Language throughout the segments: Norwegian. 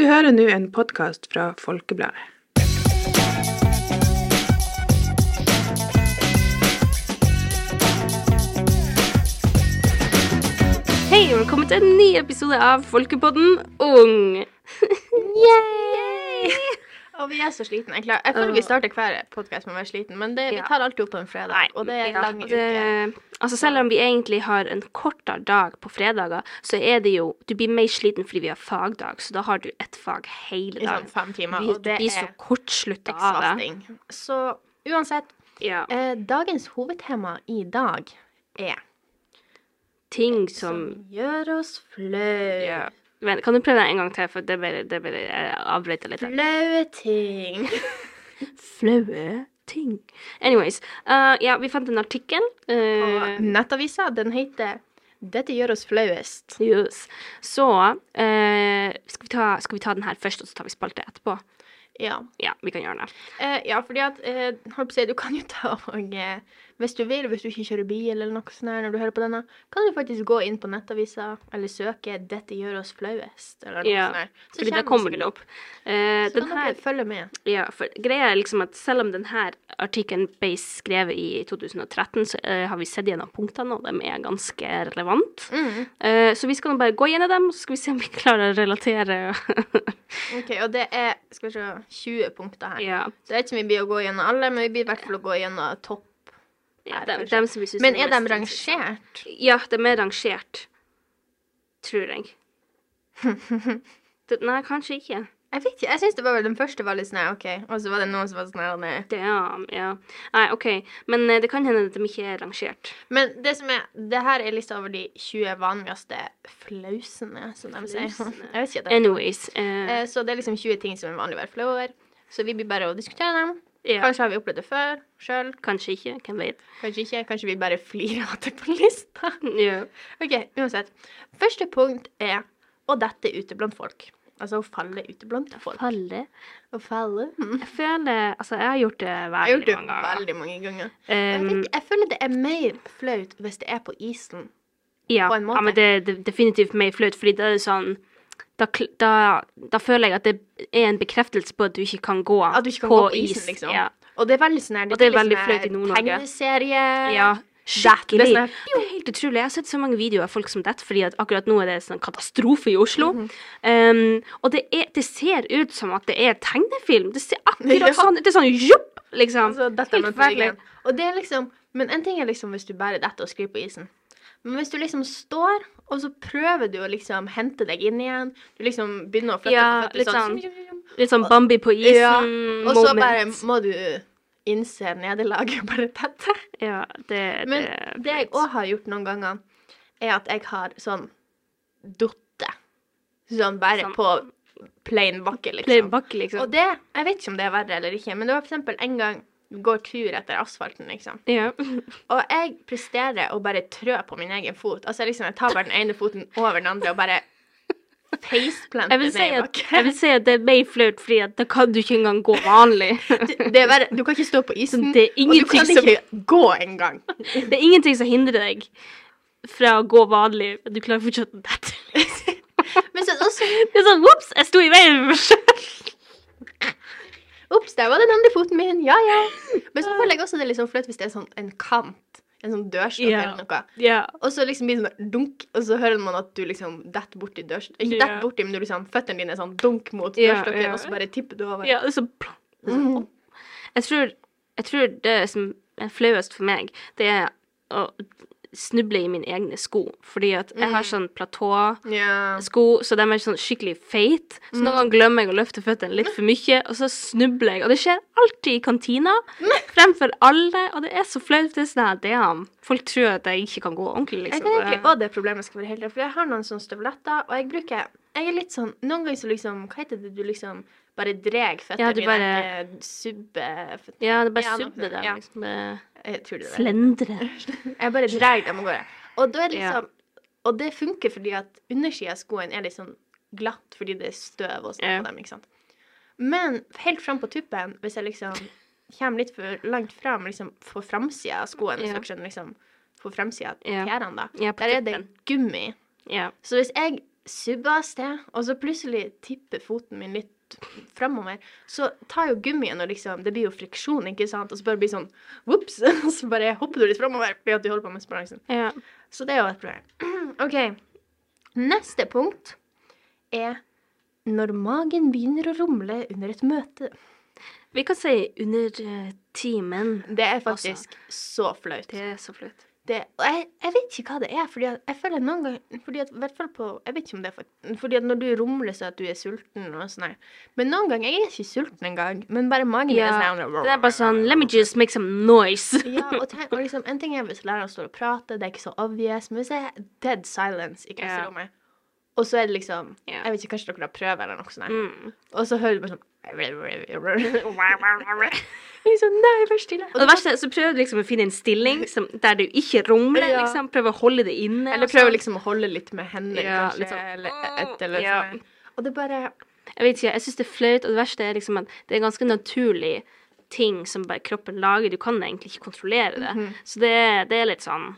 Du hører nå en podkast fra Folkebladet. Hei, og velkommen til en ny episode av Folkepodden Ung. Yay! Og vi er så slitne. Jeg, jeg føler vi starter hver podkast med å være sliten, men det, vi tar alltid opp på en fredag, og det er en lang uke. altså selv om vi egentlig har en kortere dag på fredager, så er det jo Du blir mer sliten fordi vi har fagdag, så da har du ett fag hele I sånn fem timer, Vi, og det blir så kortslutta av det. Så uansett, Ja. eh, dagens hovedtema i dag er Ting som gjør oss flaue. ja. Vent, Kan du prøve det en gang til, for det ble, det ble jeg avbrøt litt. Flaue ting. Flaue ting. Anyways. uh, ja, vi fant en artikkel. Uh, På nettavisa, den heter 'Dette gjør oss flauest'. yes. Så uh, skal, vi ta, skal vi ta den her først, og så tar vi spalte etterpå? Ja. Ja, vi kan gjøre det. Eh, ja, fordi at uh, Du kan jo ta og eh, Hvis du vil, hvis du ikke kjører bil eller noe sånt her når du hører på denne, kan du faktisk gå inn på nettavisa eller søke 'Dette gjør oss flauest'. Eller noe Ja, sånt her. Så Fordi da kommer det opp. Uh, Så den kan her, dere følge med. ja, for greia er liksom at selv om denne artikkelen ble skrevet i 2013, så uh, har vi sett gjennom punktene, og de er ganske relevant. Mm. Uh, så vi skal nå bare gå gjennom dem, og så skal vi se om vi klarer å relatere. Ok, Og det er skal vi se, 20 punkter her. ja. Så det er ikke så mye å gå gjennom alle, men vi blir i hvert fall å gå gjennom topp. Ja dem som vi synes Men er de rangert? Ja, de er rangert. Tror jeg. det, nei, kanskje ikke. Jeg vet ikke, jeg syns den første var litt sånn OK, og så var det noen som var sånn nei. Damn, ja. Nei, OK. Men eh, det kan hende at de ikke er rangert. Men det som er Det her er lista over de 20 vanligste flausene, som de sier. Jeg vet ikke det Anyways. Eh, Så det er liksom 20 ting som er vanlig å være flau over. Så vi blir bare å diskutere dem. Ja. Kanskje har vi opplevd det før sjøl. Kanskje ikke. Hvem vet. Kanskje ikke. Kanskje vi bare flirer av det på lista. Ja. OK, uansett. Første punkt er å dette ute blant folk. Altså å falle ute blant folk. Falle. Å falle. Mm. Jeg føler Altså, jeg har gjort det Jeg har veldig gjort det mange ganger. veldig mange ganger. Jeg, Um, vet, jeg føler det er mer flaut hvis det er på isen. ja, på en måte. ja, men det er definitivt mer flaut, fordi det er sånn da, da, da føler jeg at det er en bekreftelse på at du ikke kan gå At du ikke kan på gå på isen, is. liksom. Ja. Og det er veldig sånn her Og det er veldig sånn flaut i Nord-Norge. Tegneserie. Ja, Det er Det sånn er helt utrolig. Jeg har sett så mange videoer av folk som detter, fordi at akkurat nå er det sånn katastrofe i Oslo. Mhm. um, og det, er, det ser ut som at det er tegnefilm. Det ser akkurat Ja. sånn. Det er sånn jopp, liksom. Altså, Helt er forferdelig. Og det er liksom Men en ting er liksom hvis du bare detter og sklir på isen. Men hvis du liksom står, og så prøver du å liksom hente deg inn igjen Du liksom begynner å flytte Ja, på føttene litt sånn. sånn- Litt sånn Bambi på isen Ja, Og så bare må du innse nederlaget bare tette. Ja, det, Men det, det jeg òg har gjort noen ganger, er at jeg har sånn dotte. Sånn bare Sånn- på plain bakke, liksom. Plain bakke, liksom. Og det Jeg vet ikke om det er verre eller ikke, men det var for eksempel en gang går tur etter asfalten, liksom. ja. Og jeg presterer å bare trø på min egen fot. Altså liksom, jeg tar bare den ene foten over den andre og bare faceplanter Jeg si jeg vil si at det er mer flaut, fordi at da kan du ikke engang gå vanlig. Det er bare, du kan ikke stå på isen, Det og du kan som- ikke gå engang. Det er ingenting som hindrer deg fra å gå vanlig. Du klarer fortsatt å dette. Men så også Det er sånn Ops, jeg sto i veien for meg. Der var den andre foten min. Ja, ja. Men så føler jeg også det er litt sånn flaut hvis det er sånn en kant. En sånn dørstokk yeah. eller noe. Yeah. Og så liksom blir det sånn dunk, og så hører man at du liksom detter borti dørstokken. Ikke detter borti, men du liksom, føttene dine er sånn dunk mot dørstokken, yeah, og så bare tipper du over. ja det er så Mhm. jeg, tror, jeg tror det som er flauest for meg, det er å snuble i mine egne sko. Fordi at jeg har sånn platåsko, så de er sånn skikkelig feite. Så noen ganger glemmer jeg å løfte føttene litt for mye, og så snubler jeg. Og det skjer alltid i kantina, fremfor alle. Og det er så flaut. Det er sånn damn. Folk tror at jeg ikke kan gå ordentlig, liksom. Jeg kan egentlig òg det problemet skal være helt for jeg har noen sånne støvletter, og jeg bruker Jeg er litt sånn Noen ganger så liksom Hva heter det du liksom bare dreg føttene Ja, du mine bare- føttene. subbe... Ja, det bare Ja, subbe det. ja. Liksom. Det- det det. Slendre. Jeg bare drar dem av gårde. Og da er Ja. liksom Og det funker fordi at undersida av skoen er litt sånn glatt fordi det er støv og sånn Ja. på dem, ikke sant. Men helt fram på tuppen, hvis jeg liksom kommer litt for langt fram, liksom på framsida av skoen, hvis Ja. dere skjønner, liksom på framsida av Ja. tærne, da, der er det gummi. Ja. Så hvis jeg subber av sted, og så plutselig tipper foten min litt framover, så tar jo gummien og liksom Det blir jo friksjon, ikke sant? Og så bare blir det sånn Vops! Så bare hopper du litt framover fordi at du holder på med balansen. Ja. Så det er jo et problem. OK. Neste punkt er når magen begynner å rumle under et møte. Vi kan si under eh, timen. Det er faktisk så flaut. Det er så flaut. Det, og jeg, jeg vet ikke hva det er, fordi jeg føler noen ganger fordi at, hvert fall på, Jeg vet ikke om det er for, fordi at når du rumler så at du er sulten og sånn her. Men noen ganger jeg er ikke sulten engang, men bare magen Ja, er sånn Det er bare sånn Let me just make some noise. Ja, og, tenk, og liksom, en ting er hvis læreren står og prater, det er ikke så obvious, men hvis det er dead silence i klasserommet, og så er det liksom Ja. Jeg vet ikke, kanskje dere har prøve eller noe sånt, Mm. og så hører du bare sånn Sånn, nei, vær stille. Og det verste er så prøver du liksom å finne en stilling som, der du ikke rumler, Ja. liksom. Prøver å holde det inne. Eller prøver sånn. liksom å holde litt med hendene, Ja, kanskje, sånn, eller et eller ja. sånn. Og det bare Jeg vet ikke, jeg syns det er flaut, og det verste er liksom at det er ganske naturlig ting som bare kroppen lager. Du kan egentlig ikke kontrollere det. Mhm. Så det, det er litt sånn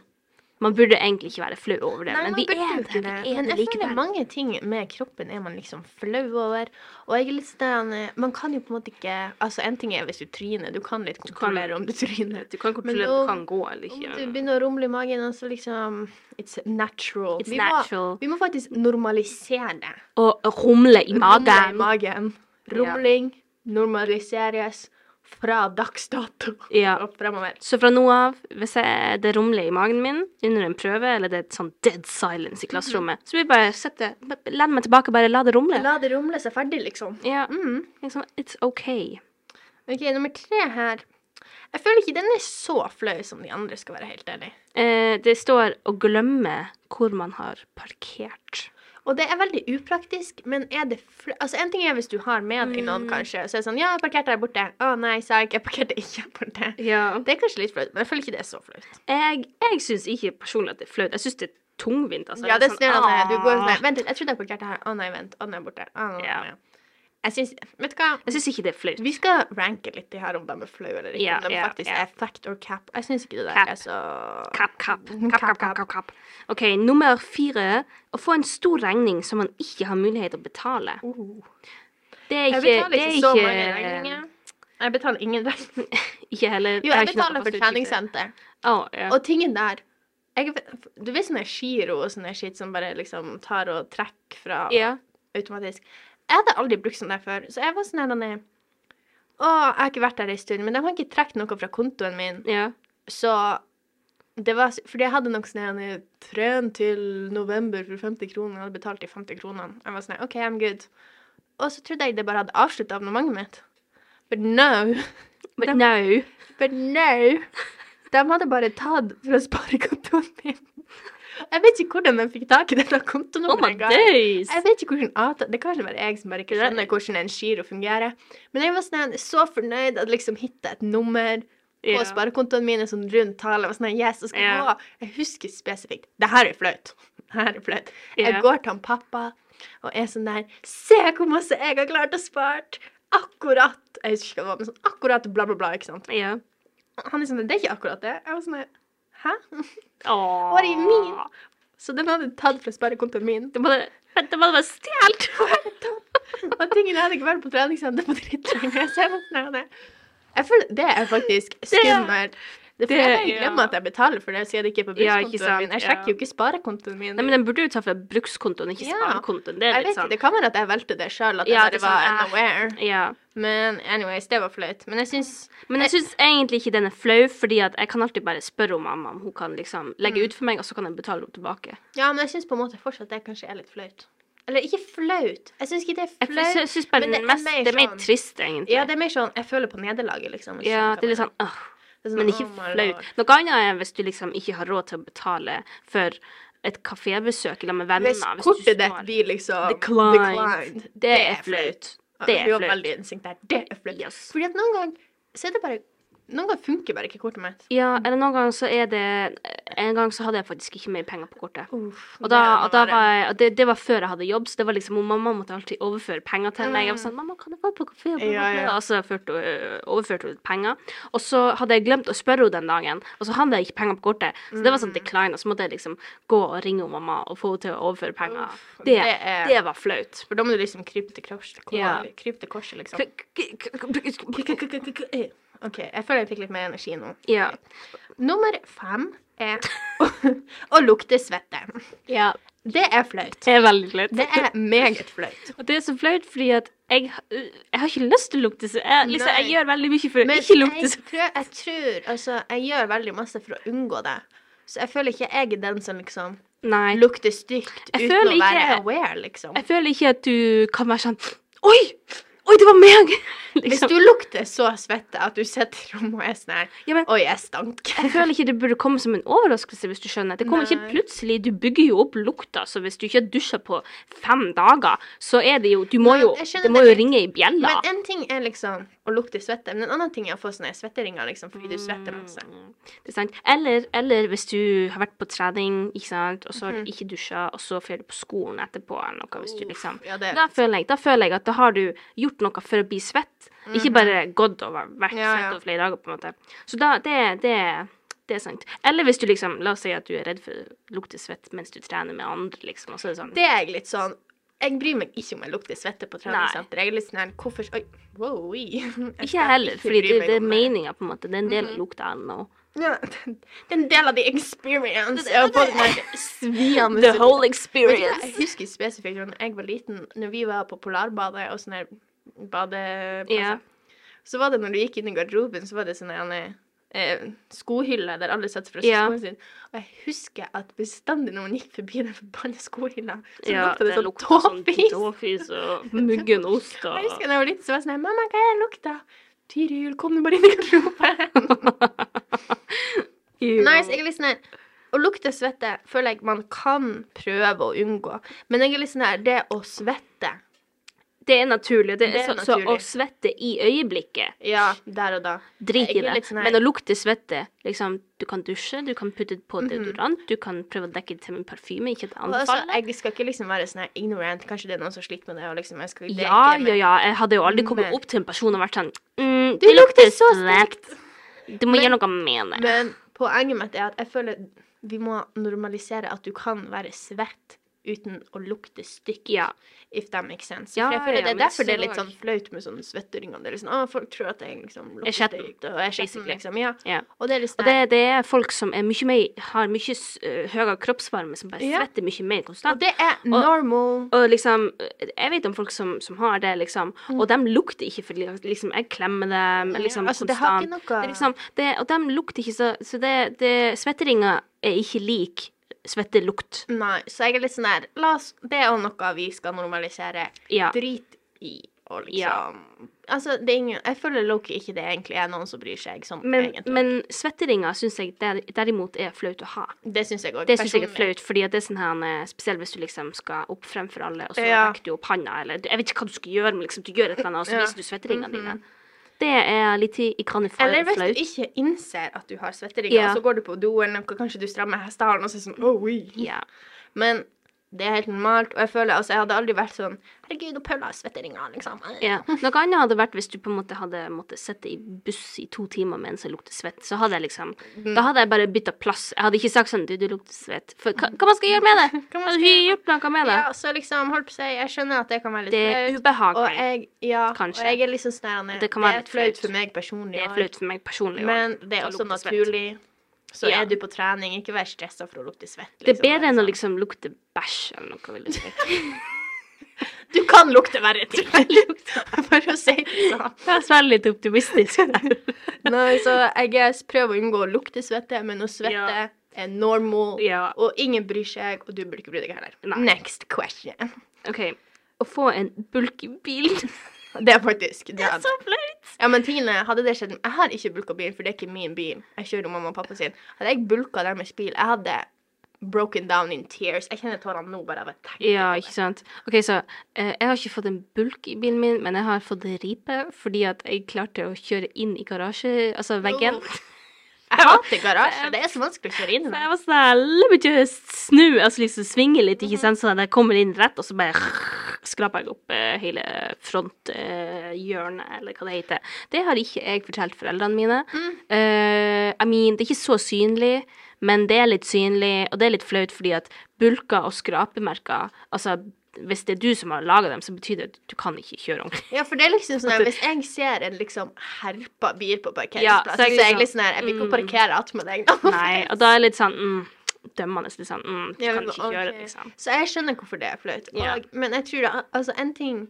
Man burde egentlig ikke være flau over det, Nei, men vi er det. Vi er Men jeg føler likevel. mange ting med kroppen er man liksom flau over. Og jeg er litt sånn Man kan jo på en måte ikke Altså, en ting er hvis du tryner, du kan litt kontrollere om du tryner. Du kan kontrollere om du kan gå eller ikke. Om du begynner å rumle i magen, så liksom It's natural. It's vi, natural. Må, vi må faktisk normalisere det. Og rumle i magen. Rumle i magen. magen. Rumling normaliseres fra dags dato Ja. og fremover. Så fra nå av, hvis jeg, det rumler i magen min under en prøve, eller det er et sånn dead silence i klasserommet, så vil jeg bare sette Lene meg tilbake, bare la det rumle. La det rumle seg ferdig, liksom. Ja, Mm. liksom, it's OK. OK, nummer tre her. Jeg føler ikke den er så flau som de andre, skal være helt ærlig. Eh, det står å glemme hvor man har parkert. Og det er veldig upraktisk, men er det Altså, en ting er hvis du har med deg noen, Mm. kanskje, så er det sånn Ja, jeg parkerte her borte. Å nei, sa jeg. Jeg parkerte ikke her borte. Ja. Det er kanskje litt flaut, men jeg føler ikke det er så flaut. Jeg, jeg syns ikke personlig at det er flaut. Jeg syns det er tungvint. Altså. ja, det er sånn, Du går sånn. Vent litt, jeg trodde jeg parkerte her. Å nei, vent. Å, oh, er borte. Å, nei, Ja. Jeg syns Vet du hva? Jeg syns ikke det er flaut. Vi skal ranke litt de her om de er flaue eller ikke. Ja, om de ja, faktisk ja. er fact or cap. Jeg syns ikke det der Cap. er så Cap, cap. Cap, cap, cap, kapp. OK, nummer fire. Å få en stor regning som man ikke har mulighet til å betale. Uh. Det er Jeg betaler ikke, ikke så mange regninger. Jeg betaler ingen regninger. Ikke heller. Jo, jeg, jeg betaler for treningssenter. Oh, yeah. Og tingen der jeg, Du vet sånne giro og sånne skitt som bare liksom tar og trekker fra yeah. automatisk. Jeg hadde aldri brukt sånn der før, så jeg var sånn her Å, jeg har ikke vært der en stund, men de har ikke trukket noe fra kontoen min, ja. så det var Fordi jeg hadde noe sånn her, Tren til november for 50 kroner. Jeg hadde betalt de 50 kronene. Jeg var sånn OK, I'm good. Og så trodde jeg det bare hadde avslutta abonnementet mitt. But no. But no. But no. De hadde bare tatt fra sparekontoen min. Jeg vet ikke hvordan de fikk tak i dette Oh kontonummeret. engang. Jeg vet ikke hvordan at, Det kan kanskje være jeg som bare ikke skjønner hvordan en giro fungerer. Men jeg var sånn, så fornøyd at liksom hitta et nummer på yeah. sparekontoene mine, sånn rundt tale. Jeg var sånn, yes, og skal yeah. gå. Jeg husker spesifikt. Det her er flaut. Her er flaut. Jeg går til han pappa og er sånn der Se hvor masse jeg har klart å spart! Akkurat Jeg husker ikke hva det var, men sånn akkurat bla, bla, bla. ikke sant? Han er sånn Det er ikke akkurat det. Jeg var sånn der, Hæ? Åh. Var det min? Så den hadde tatt fra sparekontoen min. Det var det var være stjålet! Og tingen jeg hadde ikke vært på treningssenter på dritlenge. Jeg føler Det er faktisk skummelt. Det er jeg ja. at jeg betaler for det, siden det ikke er på brukskontoen ja, min. Jeg sjekker jo ikke sparekontoen min. Nei, men den burde jo ta fra brukskontoen, ikke sparekontoen. Det er jeg litt sånn Det kan være at jeg valgte det sjøl, at jeg bare det var sånn, eh. unaware. Ja. Men anyways, det var flaut. Men jeg syns Men jeg syns egentlig ikke den er flau, fordi at jeg kan alltid bare spørre om mamma om hun kan liksom legge Mm. ut for meg, og så kan jeg betale henne tilbake. Ja, men jeg syns på en måte fortsatt det kanskje er litt flaut. Eller ikke flaut. Jeg syns ikke det er flaut. Jeg syns bare men det den er mest, mer det er mer sånn- trist, egentlig. Ja, det er mer sånn Jeg føler på nederlaget, liksom. Ja, det er litt sånn åh. Sånn, Men ikke oh flaut. Noe annet er hvis du liksom ikke har råd til å betale for et kafébesøk eller med venner. Hvis hvis kortet ditt blir liksom Declined. Det er flaut. Det er flaut. Det er flaut. Yes. Fordi at noen ganger så er det bare Noen ganger funker bare ikke kortet mitt. Ja, eller noen ganger så er det En gang så hadde jeg faktisk ikke mer penger på kortet. Uff, Og, da, og da var jeg, og det, det var før jeg hadde jobb, så det var liksom, og mamma måtte alltid overføre penger til meg. Jeg var sånn, mamma, kan jeg få på kafé? Ja, ja. Og så overførte hun penger. Og så hadde jeg glemt å spørre henne den dagen, og så hadde jeg ikke penger på kortet. Så det var Mm. sånn decline, og så måtte jeg liksom gå og ringe mamma og få henne til å overføre penger. Uff, det, det er- det var flaut. For da må du liksom krype til korset liksom. OK, jeg føler jeg fikk litt mer energi nå. Ja. Nummer fem er å, å lukte svette. ja. Det er flaut. Det er veldig flaut. Det er meget flaut. Og det er så flaut fordi at jeg, jeg har ikke lyst til å lukte svette. jeg, liksom, jeg gjør veldig mye for å Men ikke lukte jeg jeg tror Altså, jeg gjør veldig masse for å unngå det. Så jeg føler ikke jeg er den som liksom Nei. lukter stygt Jeg uten å være ikke- aware, liksom. Jeg føler ikke at du kan være sånn Oi! Oi, det var meg! Hvis Liksom. du lukter så svette at du sitter i rommet og er sånn Ja, Oi, jeg stank. jeg føler ikke det burde komme som en overraskelse, hvis du skjønner. Det kommer ikke plutselig. Du bygger jo opp lukta, så hvis du ikke har dusja på fem dager, så er det jo Du må jo Det må jo ringe i bjella. Men en ting er liksom å lukte svette, men en annen ting er å få sånne svetteringer liksom, fordi du svetter masse. Mm, Det er sant. Eller, eller hvis du har vært på trening, ikke sant, og så har Mhm. du ikke dusja, og så drar du på skolen etterpå, eller noe, hvis du liksom ja, det, da føler, jeg, da føler jeg at da har du gjort noe for å bli svett. Ikke bare gått og vært Mhm. Ja, svett over flere dager, på en måte. Så da, det, det, det er sant. Eller hvis du liksom, la oss si at du er redd for å lukte svett mens du trener med andre, liksom, og så er det sånn det er jeg litt sånn Jeg bryr meg ikke om jeg lukter svette på treningssenter. Jeg er litt sånn her Hvorfor Oi, wow. Ikke heller, ikke fordi det, det er meninga, på en måte. Det er en del Mhm. av lukta. Know. Ja, det er en del av the experience. Det, det, det, The whole experience. Jeg husker spesifikt da jeg var liten, når vi var på Polarbadet og sånne her badeplasser. yeah. Så var det når du gikk inn i garderoben, så var det sånne ene, eh, skohylle der alle satt fra Ja. skoene sine. Og jeg husker at bestandig når man gikk forbi den forbanna skohylla, så Ja, lukta det sånn lukta sånn tåfis. tåfis og muggen ost og Jeg husker da jeg var liten, så var jeg sånn Mamma, hva er det lukta? Tiril, kom du bare inn i garderoben? Nei, så jeg er litt sånn her Å lukte svette føler jeg man kan prøve å unngå. Men jeg er litt sånn her Det å svette Det er naturlig. Det, Det er så, så å svette i øyeblikket, Ja, der og da. drit i er det. sånn Men å lukte svette liksom, Du kan dusje, du kan putte på Mhm. deodorant, du kan prøve å dekke det til med parfyme, ikke det Og altså, jeg skal ikke liksom være sånn ignorant. Kanskje det er noen som sliter med det. Og liksom, jeg skal, er Ja, ja, ja. Jeg hadde jo aldri kommet opp til en person og vært sånn mm, Du lukter så sterkt. Du må Men- gjøre noe med det. Men poenget mitt er at jeg føler vi må normalisere at du kan være svett uten å lukte stygt. Ja. If that makes sense. Ja, jeg føler ja, Det er derfor det er litt sånn flaut med sånne svetteringer. Det er liksom, å, folk tror at jeg liksom lukter stygt, og er skjetten, liksom. Ja. Ja. Og det er liksom, Og sånn det, det er folk som er mye mer, har mye høyere kroppsvarme, som bare svetter mye mer konstant. Og det er normal. Og liksom, jeg vet om folk som, som har det, liksom, Mm. og de lukter ikke fordi liksom, jeg klemmer dem liksom, altså, det har ikke noe Det liksom, det, og de lukter ikke så Så det, det Svetteringer er ikke lik svettelukt. Nei, så jeg er litt sånn her La oss Det er jo noe vi skal normalisere. Ja. Drit i og liksom Ja. Altså, det er ingen Jeg føler Loki ikke det egentlig er noen som bryr seg sånn, Men, egentlig. men svetteringer syns jeg der, derimot er flaut å ha. det syns jeg òg. Det syns jeg er flaut, fordi det er sånn her, eh, spesielt hvis du liksom skal opp fremfor alle, og så Ja. rekker du opp handa, eller jeg vet ikke hva du skal gjøre, men liksom du gjør et eller annet, og så Ja. viser du svetteringene dine. Det er litt i, i flaut. Eller hvis du ikke innser at du har svetteringer, og så går du på doen, kanskje du strammer hestehalen, og så er det sånn oh, oui. Ja. Men det er helt normalt, og jeg føler Altså, jeg hadde aldri vært sånn Herregud, og Paula har svetteringer, liksom. Ja. Noe annet hadde vært hvis du på en måte hadde måttet sitte i buss i to timer mens jeg lukter svett. Så hadde jeg liksom Mm. Da hadde jeg bare bytta plass. Jeg hadde ikke sagt sånn Du, du lukter svett. For hva, hva man skal gjøre med det? Hva man skal gjøre? noe med det. Ja, så liksom, holdt på å si, jeg skjønner at det kan være litt Det er ubehagelig. Og jeg, ja, Kanskje. og jeg er liksom sånn Det kan det er flaut flaut. for meg personlig. Det er flaut for meg personlig. Men det er også naturlig. Så Ja. er du på trening, ikke vær stressa for å lukte svett. Det er liksom. bedre enn å liksom lukte bæsj eller noe, vil du si. Du kan lukte verre ting, for å si det sånn. Jeg er svært litt optimistisk. Nei, så jeg er- prøver å unngå å lukte svette, men å svette Ja. er normal, ja. og ingen bryr seg, og du burde ikke bry deg heller. Nei. Next question. OK. Å få en bulky bil Det er faktisk det Det er så flaut. Ja, men Tine, hadde det skjedd Jeg har ikke bulka bil, for det er ikke min bil. Jeg kjører mamma og pappa sin. Hadde jeg bulka deres bil, jeg hadde broken down in tears. Jeg kjenner tårene nå bare av å tenke Ja, ikke sant. Ok, så eh, jeg har ikke fått en bulk i bilen min, men jeg har fått ripe fordi at jeg klarte å kjøre inn i garasje, altså veggen. Oh. Jeg hater garasje. Det er så vanskelig å kjøre inn jeg var sånn La meg ikke snu, altså liksom svinge litt, ikke sant, sånn at jeg kommer inn rett, og så bare skraper jeg opp eh, hele fronthjørnet, eller hva det heter. Det har ikke jeg fortalt foreldrene mine. Eh, I mean, det er ikke så synlig, men det er litt synlig, og det er litt flaut fordi at bulker og skrapemerker, altså hvis det er du som har laga dem, så betyr det at du kan ikke kjøre ordentlig. Ja, for det er liksom sånn at Hvis jeg ser en liksom herpa bil på Ja, så jeg så er jeg liksom- litt sånn her Jeg vil ikke mm. parkere attmed deg. Nei, og da er det litt sånn mm, dømmende. Litt sånn mm, du Ja, kan ikke okay. gjøre det, liksom. Så jeg skjønner hvorfor det er flaut. Ja. Men jeg tror da altså en ting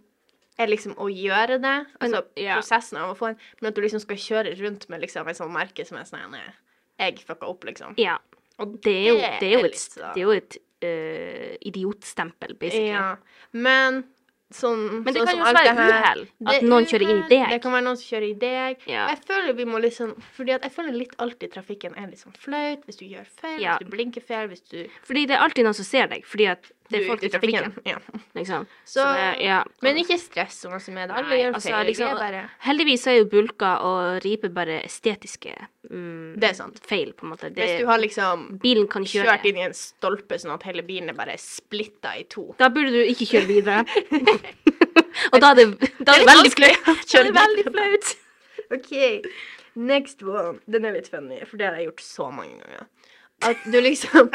er liksom å gjøre det, altså ja. prosessen av å få en, men at du liksom skal kjøre rundt med liksom en sånn merke som er sånn Jeg fucka opp, liksom. Ja. Og det er jo, Det det er jo et, det er jo et eh, idiotstempel, basically. Ja. Men sånn Men det sånn kan jo også være uhell. At noen kjører inn i deg. Det kan være noen som kjører i deg. Ja. Jeg føler vi må liksom Fordi at jeg føler litt alltid trafikken er litt sånn flaut hvis du gjør feil, Ja. hvis du blinker feil, hvis du Fordi det er alltid noen som ser deg, fordi at det er folk i trafikken. Ja. Liksom. Så, Så det, ja. Men ikke stress så masse med det. Alle gjør altså, feil. liksom- bare Heldigvis er jo bulker og riper bare estetiske mm, Det er sant. feil, på en måte. Det, Hvis du har liksom bilen kan kjøre. kjørt inn i en stolpe sånn at hele bilen er bare splitta i to. Da burde du ikke kjøre videre. og da er det, da er det veldig flaut. Da er det veldig flaut. OK. Next one. Den er litt funny, for det har jeg gjort så mange ganger. At du liksom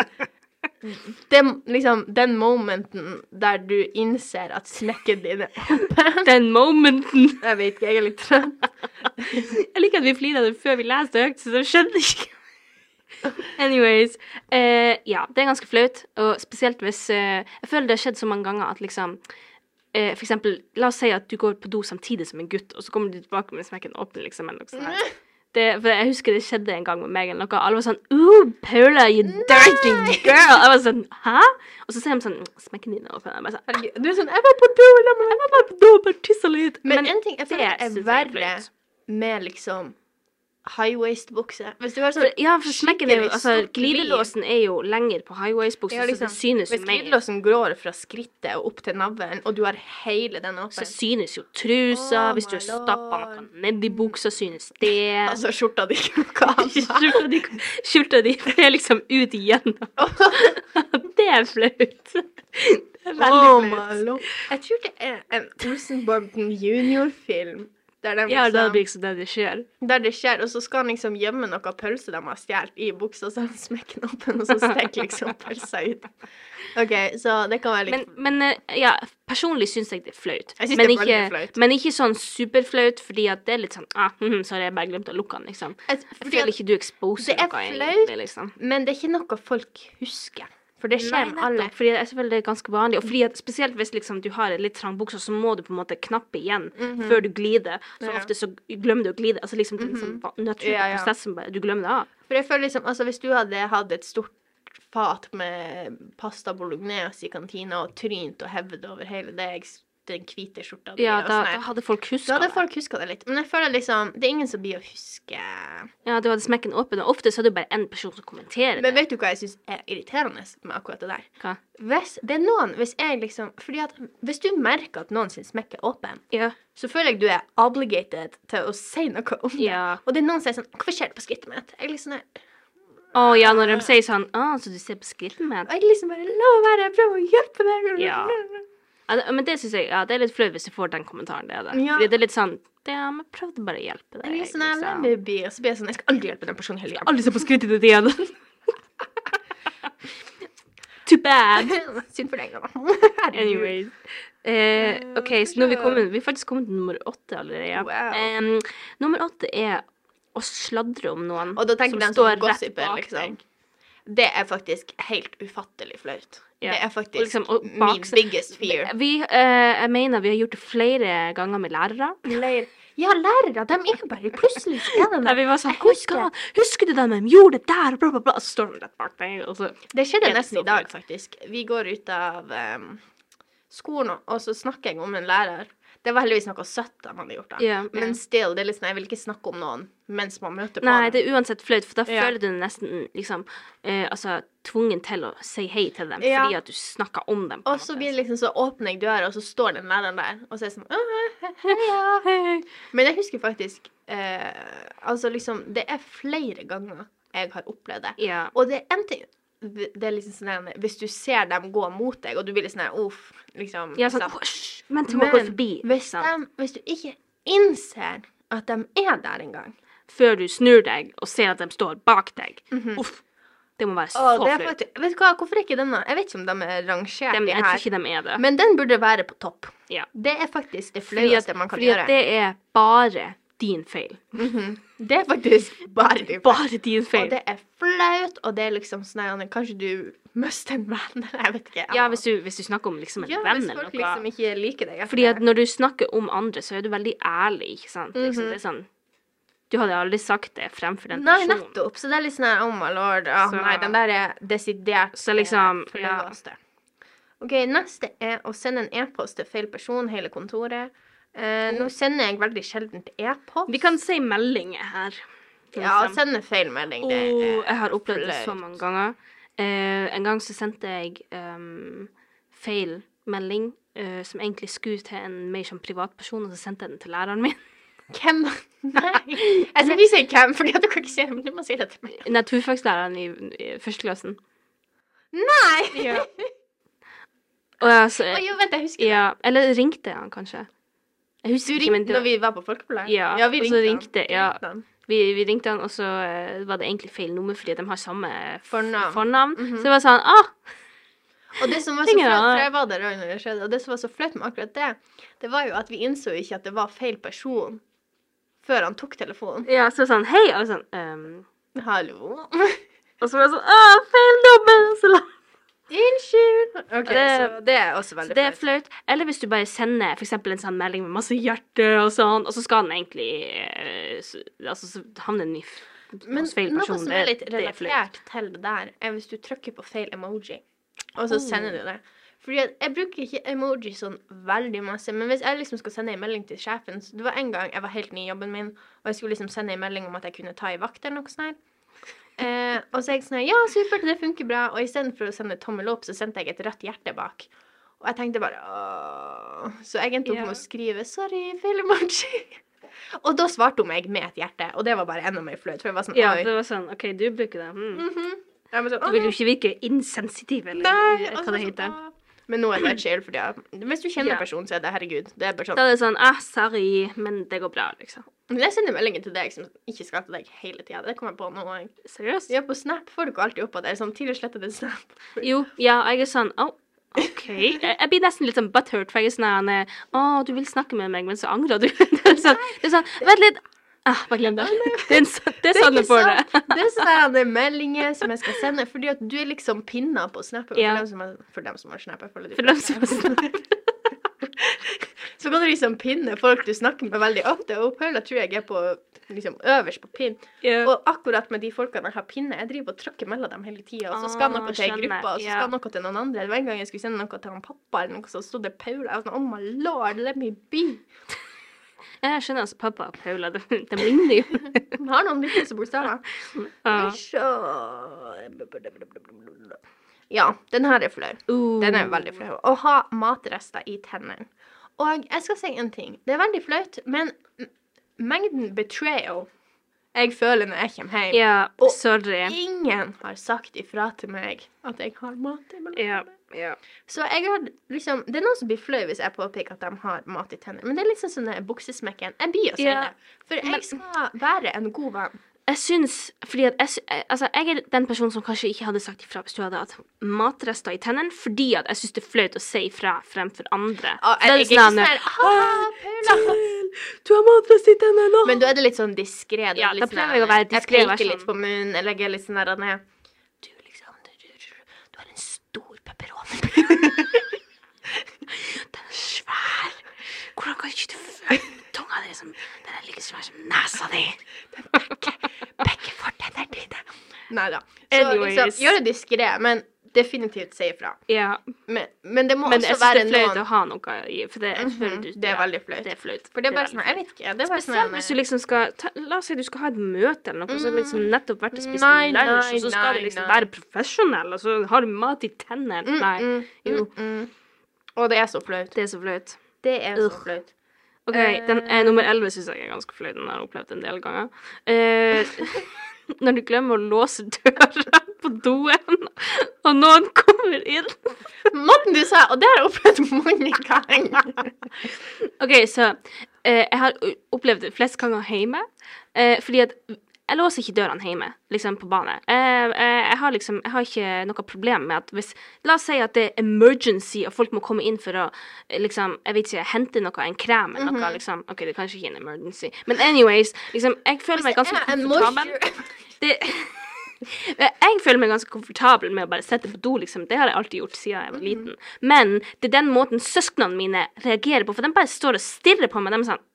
den, liksom, den momenten der du innser at smekken din er åpen Den momenten. Jeg vet ikke, jeg er litt trøtt. Jeg liker at vi flirte av det før vi leste høyt, så jeg skjønner ikke. Anyways. eh, ja, det er ganske flaut, og spesielt hvis eh, Jeg føler det har skjedd så mange ganger at liksom eh, For eksempel, la oss si at du går på do samtidig som en gutt, og så kommer du tilbake med smekken åpen, liksom, eller noe sånt. Det, for jeg husker det skjedde en gang med meg eller noe. Alle var sånn Ooh, Paula, you dirty girl! Jeg var sånn Hæ? Og så ser de sånn Smekken din opp. Jeg bare sånn Du er sånn Jeg var på do! Jeg var på do, bare tissa litt. Men, en ting jeg føler er er verre med liksom high waist-bukse. Hvis du har sånn ja, for smekken er jo Altså, glidelåsen er jo lenger på high waist-bukse, liksom, så det synes jo Hvis glidelåsen går fra skrittet og opp til navlen, og du har hele den Så synes jo trusa, Oh hvis du har stappa noe nedi buksa, synes det. Altså, skjorta di noe annet. Skjorta di, er liksom ut igjennom. det er flaut. Det er veldig Oh flaut. Jeg tror det er en Olsenbanden junior-film. Der, de Ja, det, blir liksom det det skjer. der det skjer, og så skal han liksom gjemme noe pølse de har stjålet i buksa, så han smekker den åpen, og så stikker liksom pølsa ut. OK, så det kan være litt Men, men eh, ja, personlig syns jeg det er flaut. Jeg synes Men det er ikke, flaut. men ikke sånn superflaut, fordi at det er litt sånn ah, mm, har jeg bare glemt å lukke den, liksom. Jeg- Jeg føler ikke du exposer det er noe, flaut. egentlig, liksom. Men det er ikke noe folk husker. For det skjer med alle. Fordi det er selvfølgelig ganske vanlig. Og fordi at spesielt hvis liksom du har en litt trang bukse, så må du på en måte knappe igjen før du glider. Så Mhm. Mhm. ofte så glemmer du å glide. Altså liksom det er en sånn va- Ja, ja. prosessen du glemmer det av. For jeg føler liksom, altså Hvis du hadde hatt et stort fat med pasta bolognese i kantina og trynt og hevet over hele deg, den hvite skjorta di Ja, da, sånn da hadde folk Da hadde folk huska det litt. Men jeg føler liksom Det er ingen som blir å huske Ja, du hadde smekken åpen, og ofte så er det bare én person som kommenterer Men det. vet du hva jeg syns er irriterende med akkurat det der? Hva? Hvis det er noen Hvis jeg liksom Fordi at hvis du merker at noen sin smekk er åpen, Ja. så føler jeg du er obligated til å si noe om det. Ja. Og det er noen som er sånn Hvorfor skjer det på skrittet mitt? Jeg liksom er Å ja, når de sier sånn Å, så du ser på skrittet mitt? Og jeg liksom bare La meg være, jeg prøver å hjelpe deg. Ja. Det- men det syns jeg ja, det er litt flaut hvis du får den kommentaren. Det det. Ja. Fordi det er litt sånn Ja, men prøvde bare å hjelpe deg. Sånn, liksom. lar det og så blir jeg sånn Jeg skal aldri hjelpe den personen heller. Aldri se på skrittet ditt igjen. Too bad. Synd for deg, da. Anyways. Eh, OK, så nå er vi kommet Vi er faktisk kommet til nummer åtte allerede. Wow. Em, nummer åtte er å sladre om noen Og da tenker som den står som rett gossiper, bak liksom. deg. Det er faktisk helt ufattelig flaut. Ja. Det er faktisk liksom, min biggest fear. Vi, uh, jeg mener vi har gjort det flere ganger med lærere. Leir. Ja, lærere, de er bare Plutselig der. vi var sånn husker- Husker du da de gjorde det der? Bla, bla, bla. Så står de rett bak deg. Det skjedde nesten i dag, faktisk. Vi går ut av um, skolen, og så snakker jeg om en lærer. Det var heldigvis noe søtt de hadde gjort, da. Ja, ja. Men still, det er litt sånn, jeg vil ikke snakke om noen mens man møter på Nei, det er uansett flaut, for da Ja. føler du nesten liksom eh, altså, tvungen til å si hei til dem fordi at du snakker om dem. Og så blir det liksom så åpner jeg døra, og så står den læreren der, og så er det sånn «Åh, he- heia. Hei. Men jeg husker faktisk eh, Altså, liksom, det er flere ganger jeg har opplevd det. Og det er en ting Det er liksom sånn Hvis du ser dem gå mot deg, og du blir litt sånn uff, liksom ja, sånn? Men til å gå forbi. hvis, de, hvis du ikke innser at de er der engang Før du snur deg og ser at de står bak deg. Uff. Det må være så flaut. Vet du hva, hvorfor er ikke denne Jeg vet ikke om de er rangert de, Jeg tror ikke de er det. men den burde være på topp. Ja. Det er faktisk det flaueste man kan fordi gjøre. Fordi det er bare din feil. Det er faktisk bare din Bare din Og det er flaut, og det er liksom sånn at Kanskje du mister en venn? eller Jeg vet ikke. Ja, hvis du, hvis du snakker om liksom en ja, venn hvis folk liksom ikke liker deg. Fordi at når du snakker om andre, så er du veldig ærlig, ikke sant? Liksom, Mhm. det er sånn Du hadde aldri sagt det fremfor den Nei, personen. nettopp. Så det er litt sånn her Oh my lord. Oh, Så- nei, den der er desidert Så liksom, eh, ja. OK, neste er å sende en e-post til feil person, hele kontoret. Eh, nå sender jeg veldig sjelden e-post. Vi kan si meldinger her. Ja, Liksom. sende feil melding, det Oh, er jeg har opplevd det så mange ganger. Eh, en gang så sendte jeg um, feil melding uh, som egentlig skulle til en mer som privatperson, og så sendte jeg den til læreren min. Hvem? Nei. Jeg skal ikke si hvem, for du kan ikke si det, men du må si det til meg. Naturfagslæreren i, i førsteklassen. Nei! Og altså, oh, jo, vent, jeg husker det. ja, eller ringte han kanskje. Jeg husker ikke, men det når vi var på folkepleie? Ja, vi ringte, ringte- han. ja. Vi, vi ringte han, og så eh, var det egentlig feil nummer fordi de har samme fornavn. Fornavn. Mm -hmm. Så det var sånn ah, Og det som var så flaut, var der det skjedde, og det som var så flaut med akkurat det, det var jo at vi innså ikke at det var feil person før han tok telefonen. Ja, så sa han, sånn hei, og sånn um... Hallo? Og så var det sånn ah, feil nummer! Så la Unnskyld. Okay, Det- så det er også Så veldig det er flaut. Eller hvis du bare sender for en sånn melding med masse hjerte og sånn, og så skal den egentlig så, s- Altså, så havner den i Men hos feil noe som er litt det er relatert til det der, er hvis du trykker på feil emoji, og så Oh. sender du det. Fordi at jeg bruker ikke emoji sånn veldig masse, men hvis jeg liksom skal sende en melding til sjefen så Det var en gang jeg var helt ny i jobben min, og jeg skulle liksom sende en melding om at jeg kunne ta i vakt eller noe sånt. Eh, og så er jeg sånn Ja, supert, det funker bra. Og istedenfor å sende tommel opp, så sendte jeg et rødt hjerte bak. Og jeg tenkte bare Åh. Så jeg endte opp med å skrive 'sorry, feil emoji'. Og da svarte hun meg med et hjerte, og det var bare enda mer flaut. For jeg var sånn Ja, det var sånn OK, du bruker det. Mm. Jeg var sånn, Du vil jo ikke virke insensitiv, eller Nei, hva altså, det sånn, heter. «Åh». Men nå er det chill, fordi at hvis du kjenner Ja. personen, så er det herregud. Det er bare sånn. Da er det sånn ah, sorry, men det går bra, liksom. Men jeg sender meldinger til deg som ikke skal til deg hele tida. Det kommer jeg på nå. Seriøst? Ja, på Snap får du ikke alltid opp at det er sånn tidligere slettet en Snap. Jo, ja, jeg er sånn Å, OK. Jeg, jeg blir nesten litt sånn butthurt, for jeg er sånn Å, du vil snakke med meg, men så angrer du. Det er sånn, det er sånn Vent litt. Ah, bare glem det. Det er, en sånn- det er sånn du får det. Det er sånne meldinger som jeg skal sende, fordi at du er liksom pinna på Snap. For, Ja. dem som har, for dem som har Snap. For dem som har Snap. Så kan du liksom pinne folk du snakker med veldig ofte, og Paula tror jeg er på liksom øverst på pinn. Yeah. Og akkurat med de folkene jeg har pinne, jeg driver og trykker mellom dem hele tida. Og så skal noe til ei gruppe, og så skal noe til noen andre. Det var en gang jeg skulle sende noe til han pappa, eller noe, så sto det Paula. Jeg var sånn, oh my lord, let me be. Jeg skjønner altså pappa og Paula, de, de ligner jo. De har noen lignende bokstaver. Ja. Ja, den her er flau. Uh. Den er veldig flau. Å ha matrester i tennene. Og jeg skal si en ting. Det er veldig flaut, men mengden betrayal jeg føler når jeg kommer hjem Ja, Og- sorry. Ingen har sagt ifra til meg at jeg har mat i mellom Ja. Ja. Så jeg har liksom Det er noen som blir flau hvis jeg påpeker at de har mat i tennene. Men det er liksom sånn buksesmekken. Jeg blir å si Ja. det. For jeg skal være en god venn. Jeg syns Fordi at jeg, altså, jeg er den personen som kanskje ikke hadde sagt ifra hvis du hadde hatt matrester i tennene, fordi at jeg syns det er flaut å si ifra fremfor andre. Og Da jeg, jeg sånn, sånn her «Ah, Paula!» Du har matrester i tennene nå! Men da er det litt sånn diskré. Ja, da prøver jeg å være diskré, Jeg peker sånn. litt på munnen, jeg legger litt sånn der ned. Du, liksom, du, du, du, du har en stor. Den er svær. Hvordan kan ikke du tunga di som Den er like svær som nesa di. Begge fortennene dine. Nei da. Så Anyways. liksom, gjør det diskré, men definitivt si ifra. Ja. Men, men det må Men jeg også syns det er flaut å ha noe i, for det, mm Mhm, du, det er veldig flaut. Det er flaut. For det er bare sånn, jeg vet ikke. Det er bare Spesielt sånn hvis du liksom skal ta, La oss si du skal ha et møte eller noe, så liksom nettopp vært og spist Nei, lunsj, og så nei, skal du liksom nei. være profesjonell, og så har du mat i tennene. Mm, Nei. mm, Jo. mm, mm. Og det er så flaut. Det er så flaut. Det er så flaut. OK, den eh, nummer 11 syns jeg er ganske flaut. Den har jeg opplevd en del ganger. Eh, når du glemmer å låse døra på doen, og noen kommer inn Måten du sa, og det har jeg opplevd mange ganger. OK, så eh, jeg har opplevd det flest ganger hjemme, eh, fordi at jeg låser ikke dørene hjemme, liksom på bane. Eh, eh, jeg har liksom Jeg har ikke noe problem med at hvis La oss si at det er emergency, og folk må komme inn for å eh, liksom Jeg vet ikke, hente noe, en krem eller Mhm. noe, liksom. OK, det er kanskje ikke en emergency, men anyways, liksom Jeg føler meg ganske komfortabel. Det, jeg føler meg ganske komfortabel med å bare sitte på do, liksom. Det har jeg alltid gjort siden jeg var liten. Men det er den måten søsknene mine reagerer på, for de bare står og stirrer på meg. De er sånn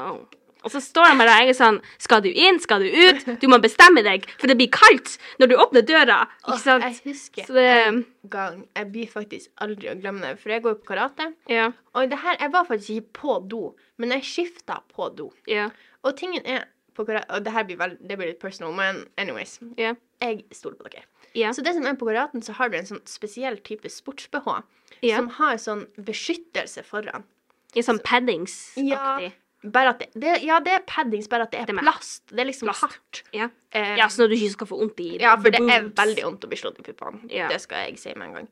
oh. Og så står de jeg er sånn Skal du inn? Skal du ut? Du må bestemme deg, for det blir kaldt når du åpner døra. Ikke sant? Oh, Jeg husker Så det en gang Jeg blir faktisk aldri å glemme det, for jeg går på karate. Ja. Og det her, jeg var faktisk ikke på do, men jeg skifta på do. Ja. Og tingen er på karate, Og det her blir, vel, det blir litt personal, men anyways. Yeah. Jeg stoler på dere. Yeah. Så det som er på karaten, så har du en sånn spesiell type sports-BH yeah. som har sånn beskyttelse foran. I sånn paddings-aktig. Ja. Bare at det, det, ja, det er paddings, bare at det er Det er plast. Det er liksom Plast. hardt. Ja. Eh, ja, sånn at du ikke skal få vondt i Ja, for det er veldig vondt å bli slått i puppene. Ja. Det skal jeg si med en gang.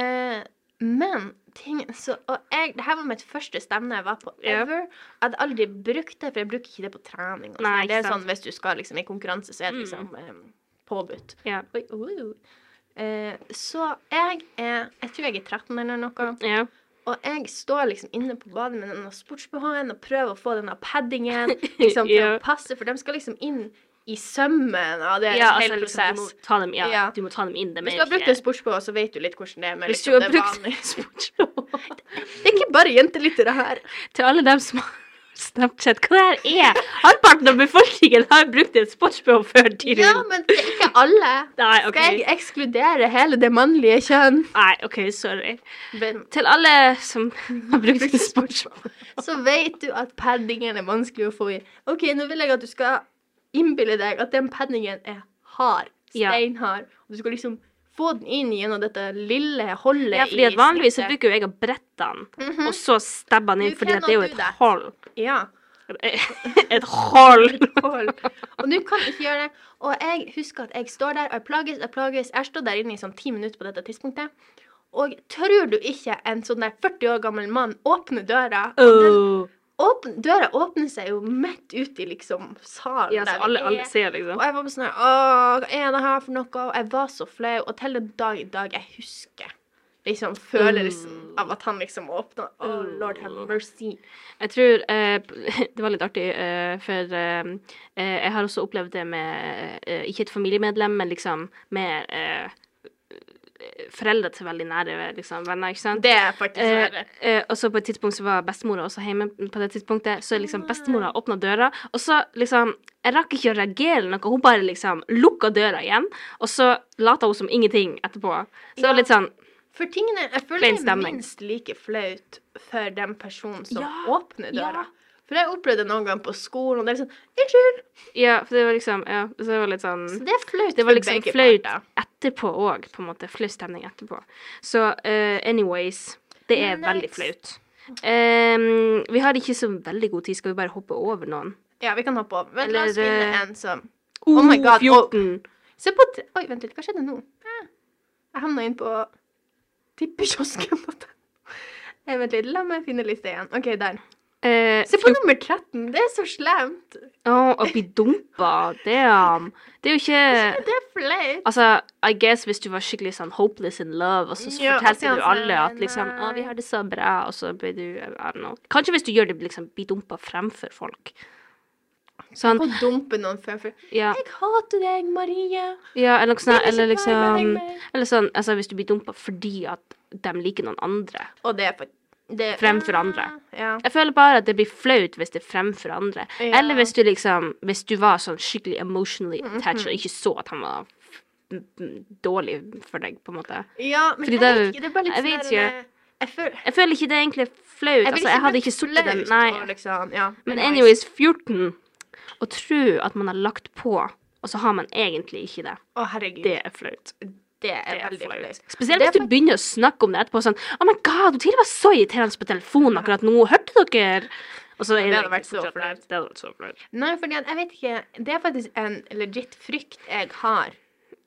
Eh, men ting så, Og jeg, det her var mitt første stevne jeg var på ever. Jeg hadde aldri brukt det, for jeg bruker ikke det på trening. Og Nei, sånn. det er sant. sånn hvis du skal liksom i konkurranse, så er det liksom eh, påbudt. Ja. Oi, oi. Eh, så jeg er Jeg tror jeg er 13 eller noe. Ja. Og jeg står liksom inne på badet med denne sports-BH-en og prøver å få denne paddingen liksom, til Ja. å passe, for de skal liksom inn i sømmen av det ja, altså, liksom, du må ta dem, ja, Ja. du må ta dem inn. Er Hvis du har brukt en sports-BH, så vet du litt hvordan det er. Med, Hvis du liksom, har det brukt en sports-BH Det er ikke bare jentelyttere her. Til alle dem som har Snapchat, hva det her er Halvparten av befolkningen har brukt en sports-BH før Ja, men det er ikke alle. Nei, OK. Skal jeg ekskludere hele det mannlige kjønn? Nei, OK, sorry. Men Til alle som har brukt en sports-BH. så vet du at paddingen er vanskelig å få i. OK, nå vil jeg at du skal innbille deg at den penningen er hard. Steinhard. Og du skal liksom få den inn gjennom dette lille hullet Ja, fordi at vanligvis så bruker jo jeg å brette den, Mhm. og så stabbe den inn, at det er jo et hull. Ja. Et! Hold. Og du kan ikke gjøre det. Og jeg husker at jeg står der, og jeg plages, jeg plages. Jeg står der inne i sånn ti minutter på dette tidspunktet. Og tror du ikke en sånn der 40 år gammel mann åpner døra? Og den Oh. åpn, døra åpner seg jo midt ute i liksom salen Ja, så der alle, alle ser, liksom. Og jeg var bare sånn Åh, hva er det her for noe? Og jeg var så flau. Og til den dag i dag jeg husker liksom følelsen av at han liksom åpna. Oh, lord have mercy. Jeg tror eh, Det var litt artig, eh, for eh, eh, jeg har også opplevd det med eh, Ikke et familiemedlem, men liksom med eh, foreldre til veldig nære liksom, venner, ikke sant? Det er faktisk Eh, verre. eh, og så på et tidspunkt så var bestemora også hjemme på det tidspunktet. Så liksom bestemora åpna døra, og så liksom Jeg rakk ikke å reagere noe. Hun bare liksom lukka døra igjen, og så lata hun som ingenting etterpå. Så Ja. litt sånn For tingene, jeg føler det er minst like flaut for den personen som Ja, åpner døra. ja. For jeg opplevde det noen gang på skolen, og det er liksom Unnskyld! Ja, for det var liksom Ja, så det var litt sånn Så det er flaut Det var liksom flaut etterpå òg, på en måte. Flau stemning etterpå. Så uh, anyways, det er Nei. veldig flaut. Um, vi har ikke så veldig god tid, skal vi bare hoppe over noen? Ja, vi kan hoppe over. Vent, la oss finne eh, en som Oh my God, 14. Se på Oi, vent litt, hva skjedde nå? Eh, Jeg havna inn på tippekiosken. Vent litt, la meg finne lista igjen. OK, der. Eh, Se på nummer 13. Det er så slemt. Å, å bli dumpa, damn. Det er jo ikke Det er flaut. Altså, I guess hvis du var skikkelig sånn hopeless in love, og så Ja, fortalte du alle at liksom Å, vi har det så bra, og så blir du I don't know. Kanskje hvis du gjør det liksom bli dumpa fremfor folk. Sånn, Å dumpe noen fremfor ja, Jeg hater deg, Marie. ja eller sånt, eller liksom. Eller sånn, altså hvis du blir dumpa fordi at de liker noen andre. Og det er for det, Fremfor andre. Ja. Jeg føler bare at det blir flaut hvis det er fremfor andre. Ja. Eller hvis du liksom Hvis du var sånn skikkelig emotionally attached Mhm. og ikke så at han var mm, mm, dårlig for deg, på en måte. Ja, men Fordi jeg det- ikke, det er bare litt jeg sånn vet der, ikke. eh, Jeg føler Jeg føler ikke det er egentlig flaut. Jeg, altså, jeg hadde ikke sittet den Nei. Liksom, ja. Men anyways, 14 Å tro at man har lagt på, og så har man egentlig ikke det, Å, herregud. det er flaut. Det er Det er veldig flaut. Spesielt hvis du begynner å snakke om det etterpå sånn Oh my god, Otile var så irriterende på telefonen akkurat nå. Hørte dere? Så Det det, hadde vært så flaut. Det hadde vært så flaut. Nei, for jeg vet ikke Det er faktisk en legit frykt jeg har.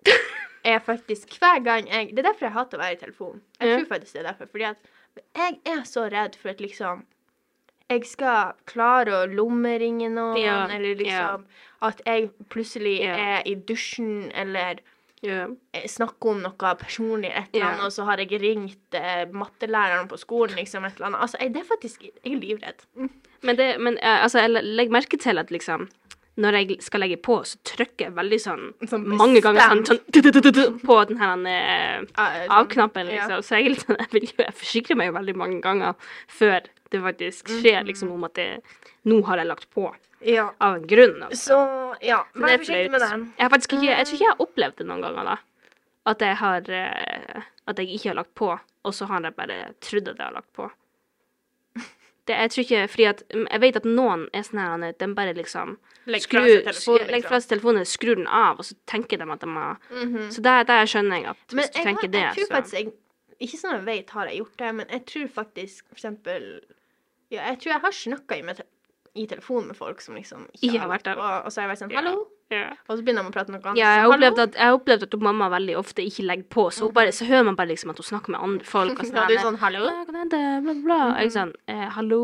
Er faktisk hver gang jeg Det er derfor jeg hater å være i telefonen. Jeg tror faktisk det er derfor. Fordi at jeg er så redd for at liksom jeg skal klare å lommeringe noen, Ja, eller liksom at jeg plutselig Ja. er i dusjen, eller Ja. Snakke om noe personlig, et eller annet, annet, og så har jeg ringt eh, mattelæreren på skolen, liksom, et eller annet. Altså, jeg, det er faktisk Jeg er livredd. Men, det, men eh, altså, jeg legger merke til at liksom når jeg skal legge på, så trykker jeg veldig sånn Sånn mange ganger sånn, sånn du, du, du, på den her eh, Ah, sånn, av-knappen, ja. liksom. Så jeg, sånn- jeg, jo, jeg forsikrer meg jo veldig mange ganger før det faktisk Mhm. skjer, liksom, om at det, nå har jeg lagt på. Ja. Av en grunn, altså. Så ja, vær forsiktig med den. Jeg ikke Jeg tror ikke jeg har opplevd det noen ganger, da. At jeg har eh, At jeg ikke har lagt på, og så har jeg bare trodd at jeg har lagt på. Det, jeg tror ikke Fordi at mm, Jeg vet at noen er sånn her de bare liksom Legg fra skrur- seg telefonen, fra liksom. seg telefonen, skrur den av, og så tenker de at de har Mhm. Så der, der skjønner jeg at Men hvis du jeg, tenker har, det, tror så faktisk jeg Ikke sånn jeg vet har jeg gjort det, men jeg tror faktisk for eksempel Ja, jeg tror jeg har snakka i, i telefonen med folk som liksom Ikke har vært der. Og, og så har jeg vært sånn Hallo? ja. Og så begynner de å prate noe annet. Ja, jeg har opplevd at, jeg opplevde at mamma veldig ofte ikke legger på, så, bare, så hører man bare liksom at hun snakker med andre folk. Og sånn, Ja, du er sånn hallo? «Ja, kan hende, bla, bla. Og Jeg er sånn, eh, hallo?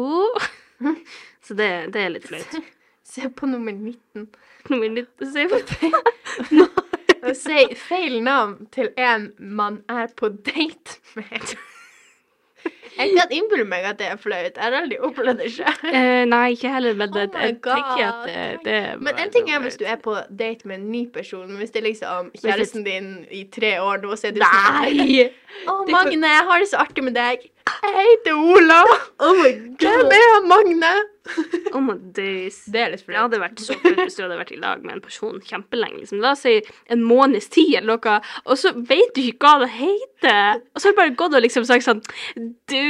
så det, det er litt flaut. Se på nummer 19. Nummer 19 se på Og si feil navn til en man er på date med. Jeg kan innbille meg at det er flaut. Jeg har aldri opplevd det sjøl. Eh, nei, ikke heller, men det, Oh jeg tenker at det, det Men en ting er hvis du er på date med en ny person, men hvis det er liksom kjæresten din i tre år nå, så er du sånn Nei! Å, oh, Magne, jeg har det så artig med deg. Jeg heter Ola. Oh Hvem er han Magne? Oh my days. Det er litt Det hadde vært så flaut hvis du hadde vært i lag med en person kjempelenge. Liksom. La oss si en måneds tid eller noe, og så vet du ikke hva det heter. Og så har du bare gått og liksom sagt sånn Du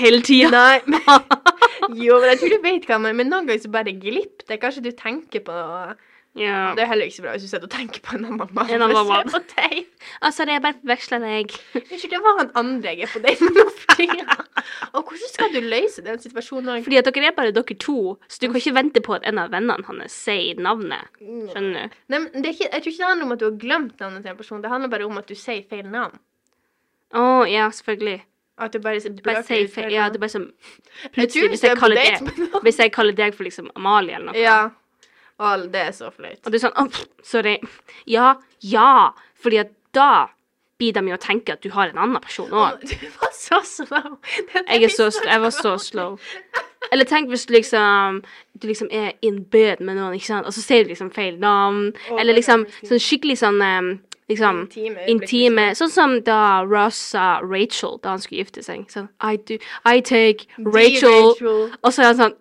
hele tida. Nei, men, jo, men jeg tror du vet hva man Men noen ganger så bare glipper det. Kanskje du tenker på noe Ja. Det er heller ikke så bra hvis du sitter og tenker på en mann. En mann. på deg. Altså, det er bare forveksla deg. Unnskyld, det var han andre jeg er på date med nå. Og hvordan skal du løse den situasjonen? Fordi at dere er bare dere to, så du kan ikke vente på at en av vennene hans sier navnet. Skjønner du? Nei, men det ikke, jeg tror ikke det handler om at du har glemt navnet til en person. Det handler bare om at du sier feil navn. Å, ja, selvfølgelig. At du bare, Du bare sier feil. Ja, du bare sånn Plutselig, hvis jeg deg Hvis jeg kaller deg for liksom Amalie eller noe, Ja. Å, det er så flaut. og du er sånn oh, sorry. Ja, ja. Fordi at da blir de jo å tenke at du har en annen person òg. Du var så slow. Jeg, er så, jeg var så slow. Eller tenk hvis du liksom Du liksom er in bed med noen, ikke sant, og så sier du liksom feil navn. Oh, Eller er liksom sånn skikkelig sånn Liksom Intime intime Sånn som da Ross sa Rachel da han skulle gifte seg. Sånn I do I take liksom. Rachel. Rachel. Og så er han sånn?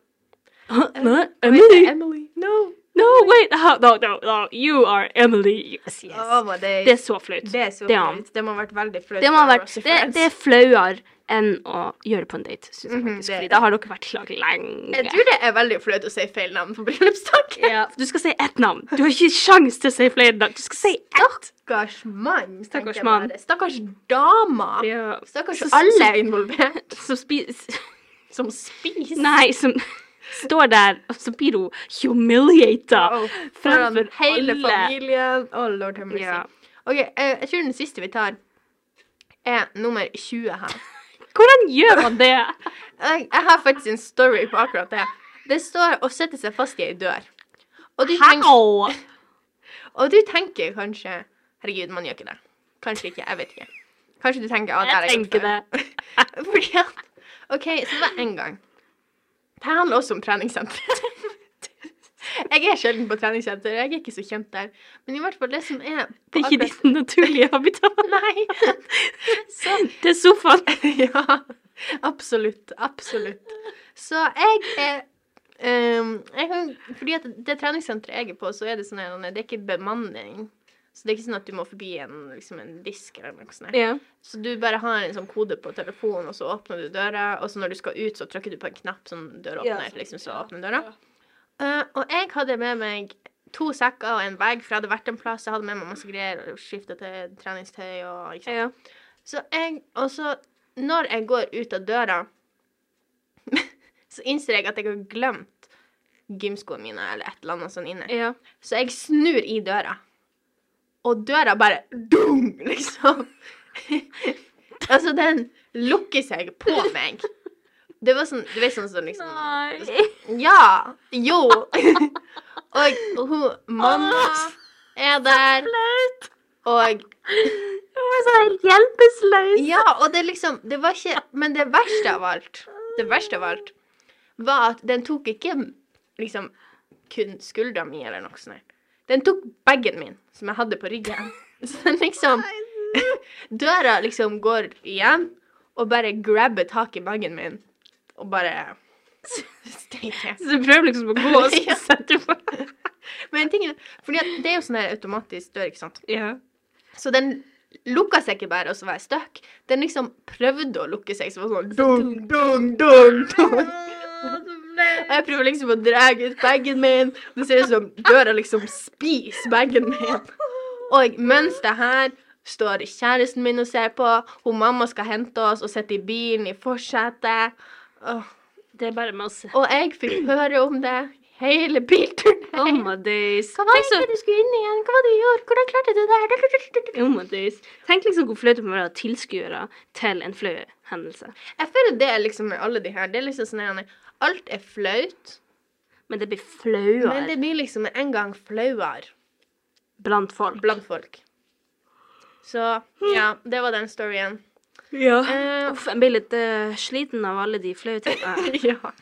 Emily? Emily. No. No, wait. how- No, no, no. You are Emily. Yes, yes. Oh, det. Det er så flaut. Det er så flaut. Det må ha vært veldig flaut. Det vært Det, det er flauere enn å gjøre på en date, syns jeg Mhm, faktisk. det- Fordi da har dere vært i lag lenge. Jeg tror det er veldig flaut å si feil navn på bryllupsdagen. Ja, du skal si ett navn. Du har ikke sjans til å si flere navn. Du skal si ett. Stakkars mann. Stakkars mann. Stakkars dama. Ja. Stakkars Så- alle er involvert. Som spiser Som spiser. Nei, som står der, og så blir hun humiliata Oh, Foran fremfor hele familien. Oh, lord have mercy. Ja. OK, eh, jeg tror den siste vi tar, er nummer 20 her. Hvordan gjør man det? Jeg, jeg har faktisk en story på akkurat det. Det står å sette seg fast i ei dør. Og du, tenker, og du tenker kanskje Herregud, man gjør ikke det. Kanskje ikke. Jeg vet ikke. Kanskje du tenker at Jeg tenker det. Fordi at OK, så det var en gang. Det og handler også om treningssenter. Jeg er sjelden på treningssenter. Jeg er ikke så kjent der. Men i hvert fall det som er Det er ikke ditt naturlige habitat. Nei. Så Det er sofaen. ja, absolutt. Absolutt. Så jeg er um, jeg kan, Fordi at det treningssenteret jeg er på, så er det sånn Det er ikke bemanning. Så det er ikke sånn at du må forbi en, liksom en disk eller noe sånt. Yeah. Så du bare har en sånn kode på telefonen, og så åpner du døra, og så når du skal ut, så trykker du på en knapp sånn døråpner, Ja. liksom, så åpner døra. Uh, og jeg hadde med meg to sekker og en bag, for jeg hadde vært en plass, jeg hadde med meg masse greier, og skiftet til treningstøy og ikke sant. ja. Så jeg, og så når jeg går ut av døra, så innser jeg at jeg har glemt gymskoene mine eller et eller annet sånn inne. ja. Så jeg snur i døra, og døra bare dung, liksom. altså, den lukker seg på meg. Det var sånn, du vet sånn som liksom Nei. Ja! Jo! og hun mamma er der, og Hun var så helt hjelpeløs. Ja, og det liksom Det var ikke Men det verste av alt, det verste av alt, var at den tok ikke liksom kun skuldra mi eller noe sånt. Den tok bagen min, som jeg hadde på ryggen. Så den liksom Døra liksom går igjen, og bare grabber tak i bagen min, og bare Steike. Så du prøver liksom å gå og så setter du på. Men tingen, fordi at det er jo sånn her automatisk dør, ikke sant. Ja. Så den lukka seg ikke bare, og så var jeg stuck. Den liksom prøvde å lukke seg, så var det sånn dung, dung, dung, dung. Og jeg prøver liksom å dra ut bagen min. Det ser ut som døra liksom spiser bagen min. Og mens det her står kjæresten min og ser på, hun mamma skal hente oss og sitte i bilen i forsetet. Det er bare masse. Og jeg fikk høre om det hele bilturen. Oh my days. Hva var det du skulle inn igjen? Hva var det du gjorde? Hvordan klarte du det her? oh my days. Tenk liksom hvor flaut det må være tilskuere til en flau hendelse. Jeg føler det liksom med alle de her. Det er liksom sånn Alt er flaut, Men det blir men det blir liksom en gang flauere blant folk. blant folk. Så ja, det var den storyen. Ja. Uh, Uff, jeg blir litt uh, sliten av alle de flaue tingene. ja.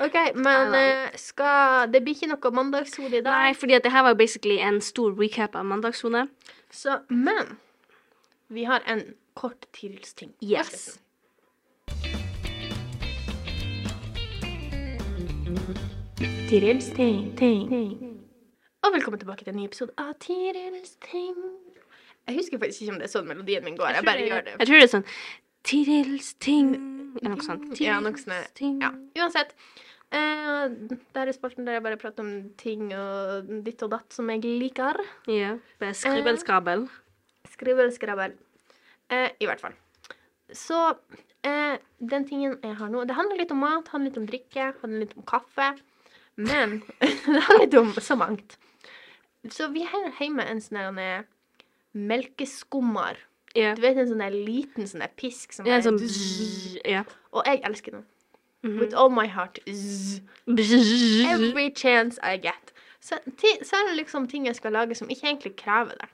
OK, men uh, skal Det blir ikke noe mandagshode i dag. Nei, fordi at det her var basically en stor recap av mandagssone. Så, men vi har en kort Tirils-ting. Yes. Tirils ting, ting. Og velkommen tilbake til en ny episode av Tirils ting. Jeg husker faktisk ikke om det er sånn melodien min går. Jeg bare gjør det. Jeg tror det er sånn Tirils ting Eller noe sånt. Ja, noe sånt. Ja, uansett. Uh, der er spalten der jeg bare prater om ting og ditt og datt som jeg liker. Ja. Yeah. Skribbelskrabbel. Uh, Skribbelskrabbel. Uh, I hvert fall. Så eh, den tingen jeg har nå Det handler litt om mat, handler litt om drikke, handler litt om kaffe. Men det handler litt om så mangt. Så vi har hjemme en sånn eh, melkeskummer. Yeah. Du vet en sånn liten sånn pisk som yeah, er sånn yeah. Og jeg elsker den. Mhm. With all my heart. Every chance I get. Så, så er det liksom ting jeg skal lage som ikke egentlig krever det.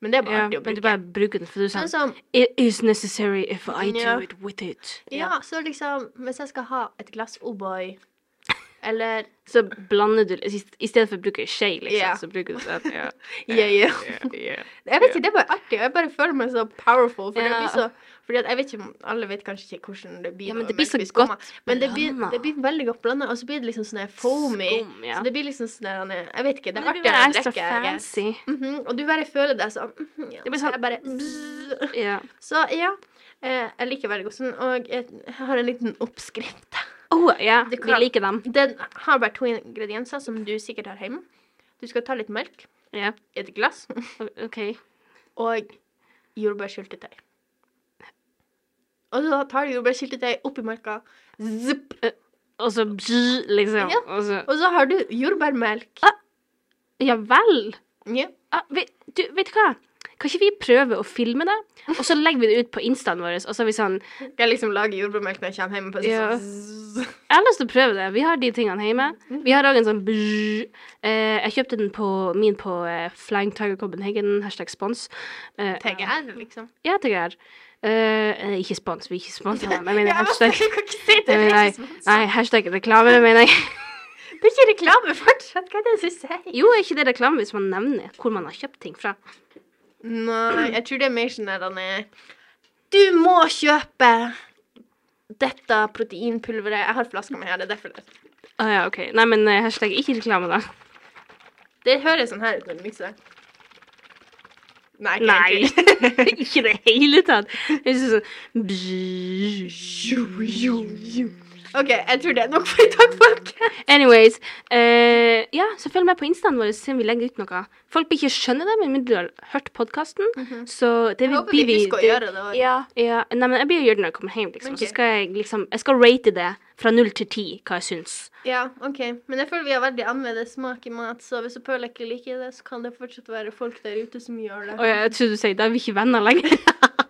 Men det er bare Ja, artig å men du bare bruker den, for du er Sånn sånn It is necessary if I do Ja. it with it. ja, så liksom Hvis jeg skal ha et glass O'boy, eller Så blander du I stedet for å bruke skje, liksom, Ja. så bruker du den. Ja. Yeah, yeah. ja. Jeg vet ikke, det er bare artig. Jeg bare føler meg så powerful. For det Ja. blir så fordi at jeg vet ikke Alle vet kanskje ikke hvordan det blir. Ja, men det blir så godt Men det blir, det blir veldig godt blanda, og så blir det liksom sånn foamy. Skum, ja. Så det blir liksom sånn Jeg vet ikke. Det er Men det artig blir å ekstra drikke. I guess. Mhm, Og du bare føler deg sånn mhm, ja. Det blir Så sånn- jeg bare. Ja. Så ja. Eh, jeg liker veldig godt sånn. Og jeg har en liten oppskrift. Oh, ja, Det vi liker dem. Den har bare to ingredienser som du sikkert har hjemme. Du skal ta litt melk Ja, et glass OK. og jordbærsyltetøy. Og så tar du jordbærsyltetøy oppi melka, zipp, Og så bzz, liksom. Ja. Og så og så har du jordbærmelk. Ja vel. Ja. Ah, vet, du, vet du hva? Kan ikke vi prøve å filme det, og så legger vi det ut på instaen vår? Og så er vi sånn Jeg liksom lager jordbærmelk når jeg kommer hjem. På Ja. sånn. Jeg har lyst til å prøve det. Vi har de tingene hjemme. Vi har òg en sånn bzz. Eh, jeg kjøpte den på min på eh, Flying Tiger Copenhagen, hashtag spons. Eh, TGR, liksom. Ja, TGR. Eh, ikke spons, vi er ikke sponsa, men jeg mener hashtag. Nei, spons. nei, hashtag reklame, mener jeg. Det er ikke reklame fortsatt. Hva er det du sier? Jo, er ikke det reklame hvis man nevner hvor man har kjøpt ting fra? Nei, jeg tror det er mer sånn at han er Du må kjøpe dette proteinpulveret. Jeg har flaska mi her, det er derfor. det- Ah, ja, OK. Nei, men eh, hashtag ikke reklame, da. Det høres sånn her ut når du mikser. Nei, ikke Nei. egentlig. ikke i det hele tatt. Det er sånn OK, jeg tror det er nok for i dag, folk. Anyways. eh, ja, så følg med på instaen vår, så vi legger ut noe. Folk blir ikke skjønne det, med mindre du har hørt podkasten. Så det Jeg håper vi vi husker å gjøre det. Ja, ja. Nei, men jeg blir å gjøre det når jeg kommer hjem, liksom. Okay. Så skal jeg liksom Jeg skal rate det fra null til ti, hva jeg syns. Ja, OK. Men jeg føler vi har veldig annerledes smak i mat, så hvis Paul ikke liker det, så kan det fortsatt være folk der ute som gjør det. Og jeg trodde du sier da er vi ikke venner lenger.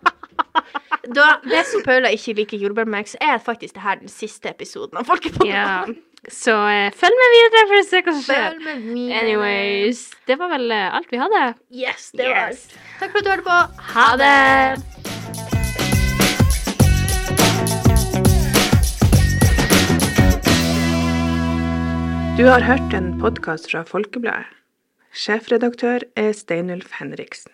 Da, hvis Paula ikke liker jordbærmelk, så er faktisk det her den siste episoden av Folkepodden. ja. Så uh, følg med videre for å se hva som skjer. Følg med videre. Anyways, det var vel uh, alt vi hadde. Yes, det var alt. Takk for at du hørte på. Ha det! Du har hørt en podkast fra Folkebladet. Sjefredaktør er Steinulf Henriksen.